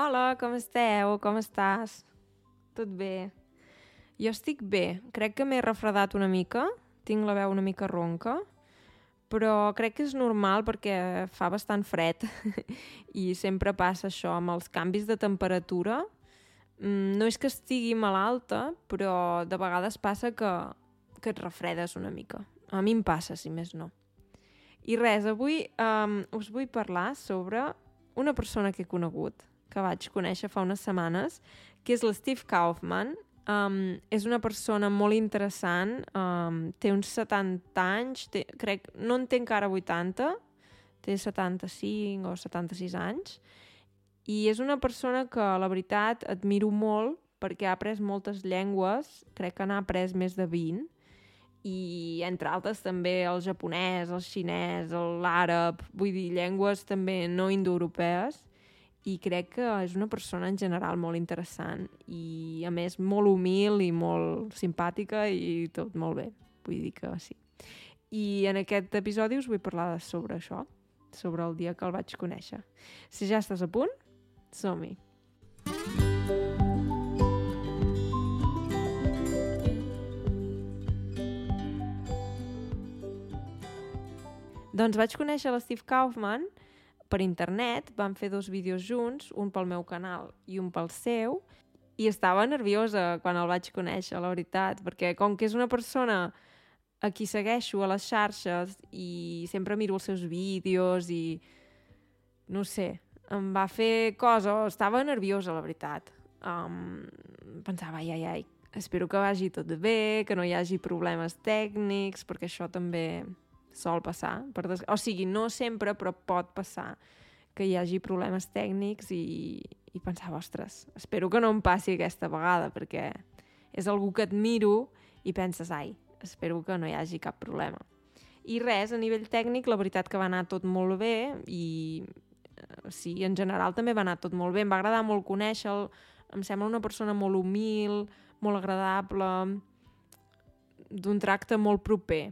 Hola, com esteu? Com estàs? Tot bé? Jo estic bé. Crec que m'he refredat una mica. Tinc la veu una mica ronca. Però crec que és normal perquè fa bastant fred. I sempre passa això amb els canvis de temperatura. Mm, no és que estigui malalta, però de vegades passa que, que et refredes una mica. A mi em passa, si més no. I res, avui um, us vull parlar sobre una persona que he conegut, que vaig conèixer fa unes setmanes, que és l'Steve Kaufman. Um, és una persona molt interessant, um, té uns 70 anys, té, crec, no en té encara 80, té 75 o 76 anys, i és una persona que, la veritat, admiro molt perquè ha après moltes llengües, crec que n'ha après més de 20, i entre altres també el japonès, el xinès, l'àrab, vull dir, llengües també no indoeuropees i crec que és una persona en general molt interessant i a més molt humil i molt simpàtica i tot molt bé, vull dir que sí. I en aquest episodi us vull parlar sobre això, sobre el dia que el vaig conèixer. Si ja estàs a punt, som-hi! Doncs vaig conèixer l'Steve Kaufman per internet, vam fer dos vídeos junts, un pel meu canal i un pel seu, i estava nerviosa quan el vaig conèixer, la veritat, perquè com que és una persona a qui segueixo a les xarxes i sempre miro els seus vídeos i no sé, em va fer cosa, estava nerviosa, la veritat. Um, pensava, ai, ai, ai, espero que vagi tot bé, que no hi hagi problemes tècnics, perquè això també sol passar, per des... o sigui, no sempre, però pot passar que hi hagi problemes tècnics i, i pensava, ostres, espero que no em passi aquesta vegada, perquè és algú que admiro i penses, ai, espero que no hi hagi cap problema. I res, a nivell tècnic, la veritat que va anar tot molt bé i eh, sí, en general també va anar tot molt bé. Em va agradar molt conèixer-lo, em sembla una persona molt humil, molt agradable, d'un tracte molt proper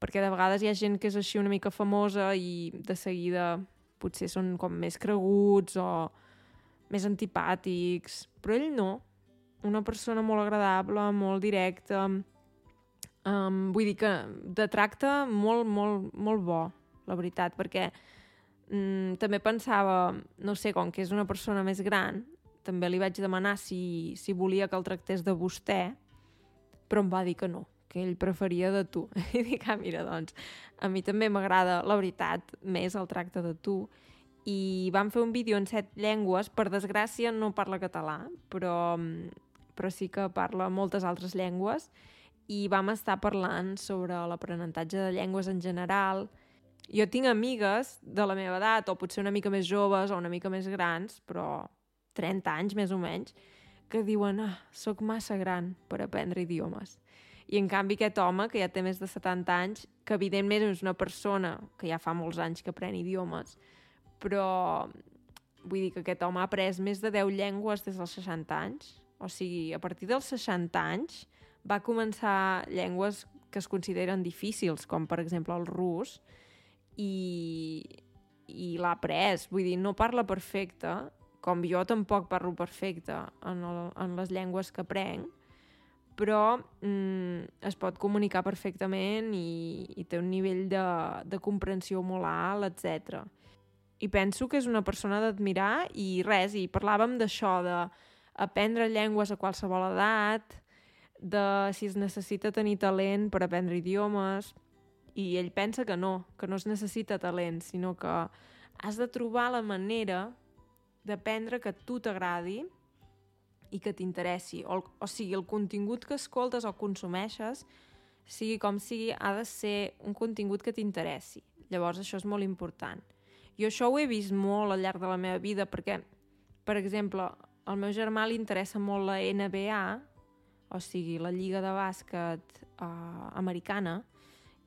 perquè de vegades hi ha gent que és així una mica famosa i de seguida potser són com més creguts o més antipàtics, però ell no. Una persona molt agradable, molt directa, um, vull dir que de tracte molt, molt, molt bo, la veritat, perquè um, també pensava, no sé, com que és una persona més gran, també li vaig demanar si, si volia que el tractés de vostè, però em va dir que no, que ell preferia de tu. I dic, ah, mira, doncs, a mi també m'agrada, la veritat, més el tracte de tu. I vam fer un vídeo en set llengües, per desgràcia no parla català, però, però sí que parla moltes altres llengües, i vam estar parlant sobre l'aprenentatge de llengües en general. Jo tinc amigues de la meva edat, o potser una mica més joves o una mica més grans, però 30 anys més o menys, que diuen, ah, sóc massa gran per aprendre idiomes. I en canvi aquest home, que ja té més de 70 anys, que evidentment és una persona que ja fa molts anys que pren idiomes, però vull dir que aquest home ha après més de 10 llengües des dels 60 anys. O sigui, a partir dels 60 anys va començar llengües que es consideren difícils, com per exemple el rus, i, i l'ha après. Vull dir, no parla perfecte, com jo tampoc parlo perfecte en, el, en les llengües que prenc, però mm, es pot comunicar perfectament i, i té un nivell de, de comprensió molt alt, etc. I penso que és una persona d'admirar i res, i parlàvem d'això, d'aprendre llengües a qualsevol edat, de si es necessita tenir talent per aprendre idiomes, i ell pensa que no, que no es necessita talent, sinó que has de trobar la manera d'aprendre que a tu t'agradi i que t'interessi. O, o sigui, el contingut que escoltes o consumeixes, sigui com sigui, ha de ser un contingut que t'interessi. Llavors, això és molt important. Jo això ho he vist molt al llarg de la meva vida perquè, per exemple, al meu germà li interessa molt la NBA, o sigui, la lliga de bàsquet uh, americana,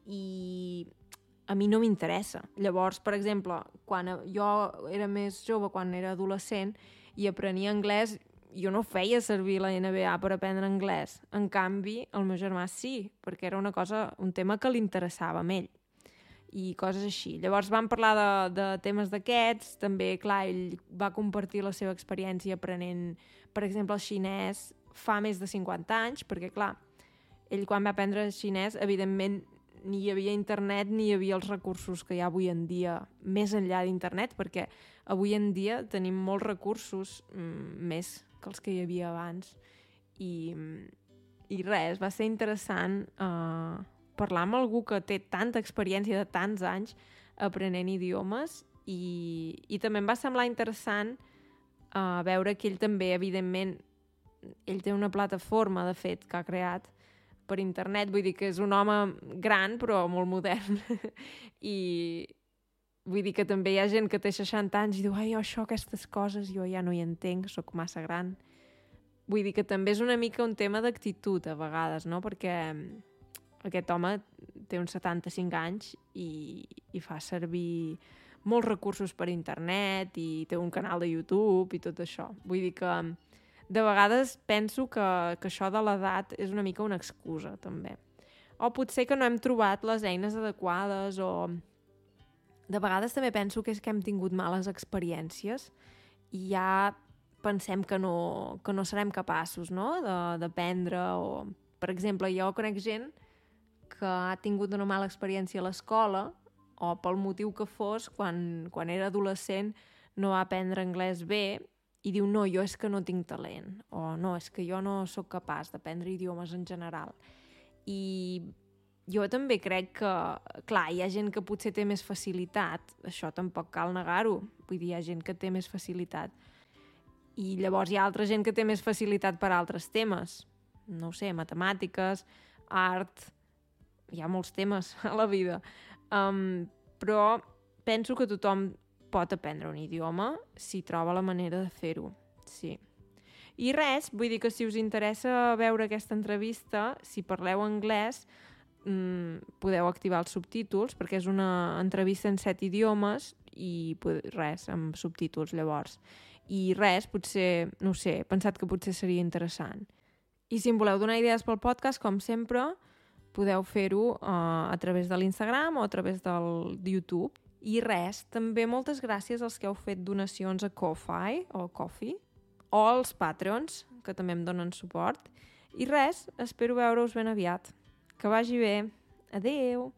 i a mi no m'interessa. Llavors, per exemple, quan jo era més jove, quan era adolescent, i aprenia anglès, jo no feia servir la NBA per aprendre anglès. En canvi, el meu germà sí, perquè era una cosa, un tema que li interessava a ell. i coses així. Llavors vam parlar de, de temes d'aquests, també, clar, ell va compartir la seva experiència aprenent, per exemple, el xinès fa més de 50 anys, perquè, clar, ell quan va aprendre xinès, evidentment, ni hi havia internet ni hi havia els recursos que hi ha avui en dia més enllà d'internet, perquè avui en dia tenim molts recursos mm, més que els que hi havia abans. I, i res, va ser interessant eh, parlar amb algú que té tanta experiència de tants anys aprenent idiomes i, i també em va semblar interessant uh, veure que ell també, evidentment, ell té una plataforma, de fet, que ha creat per internet, vull dir que és un home gran però molt modern i vull dir que també hi ha gent que té 60 anys i diu, ai, això, aquestes coses, jo ja no hi entenc, sóc massa gran. Vull dir que també és una mica un tema d'actitud a vegades, no? Perquè aquest home té uns 75 anys i, i fa servir molts recursos per internet i té un canal de YouTube i tot això. Vull dir que de vegades penso que, que això de l'edat és una mica una excusa, també. O potser que no hem trobat les eines adequades o... De vegades també penso que és que hem tingut males experiències i ja pensem que no, que no serem capaços no? d'aprendre o... Per exemple, jo conec gent que ha tingut una mala experiència a l'escola o pel motiu que fos, quan, quan era adolescent no va aprendre anglès bé i diu, no, jo és que no tinc talent, o no, és que jo no sóc capaç d'aprendre idiomes en general. I jo també crec que, clar, hi ha gent que potser té més facilitat, això tampoc cal negar-ho, vull dir, hi ha gent que té més facilitat. I llavors hi ha altra gent que té més facilitat per altres temes, no sé, matemàtiques, art, hi ha molts temes a la vida, um, però penso que tothom pot aprendre un idioma si troba la manera de fer-ho, sí. I res, vull dir que si us interessa veure aquesta entrevista, si parleu anglès, podeu activar els subtítols, perquè és una entrevista en set idiomes i res, amb subtítols llavors. I res, potser, no sé, he pensat que potser seria interessant. I si em voleu donar idees pel podcast, com sempre, podeu fer-ho uh, a través de l'Instagram o a través del YouTube. I res, també moltes gràcies als que heu fet donacions a Ko-Fi o Coffee o als Patreons, que també em donen suport. I res, espero veure-us ben aviat. Que vagi bé. Adeu!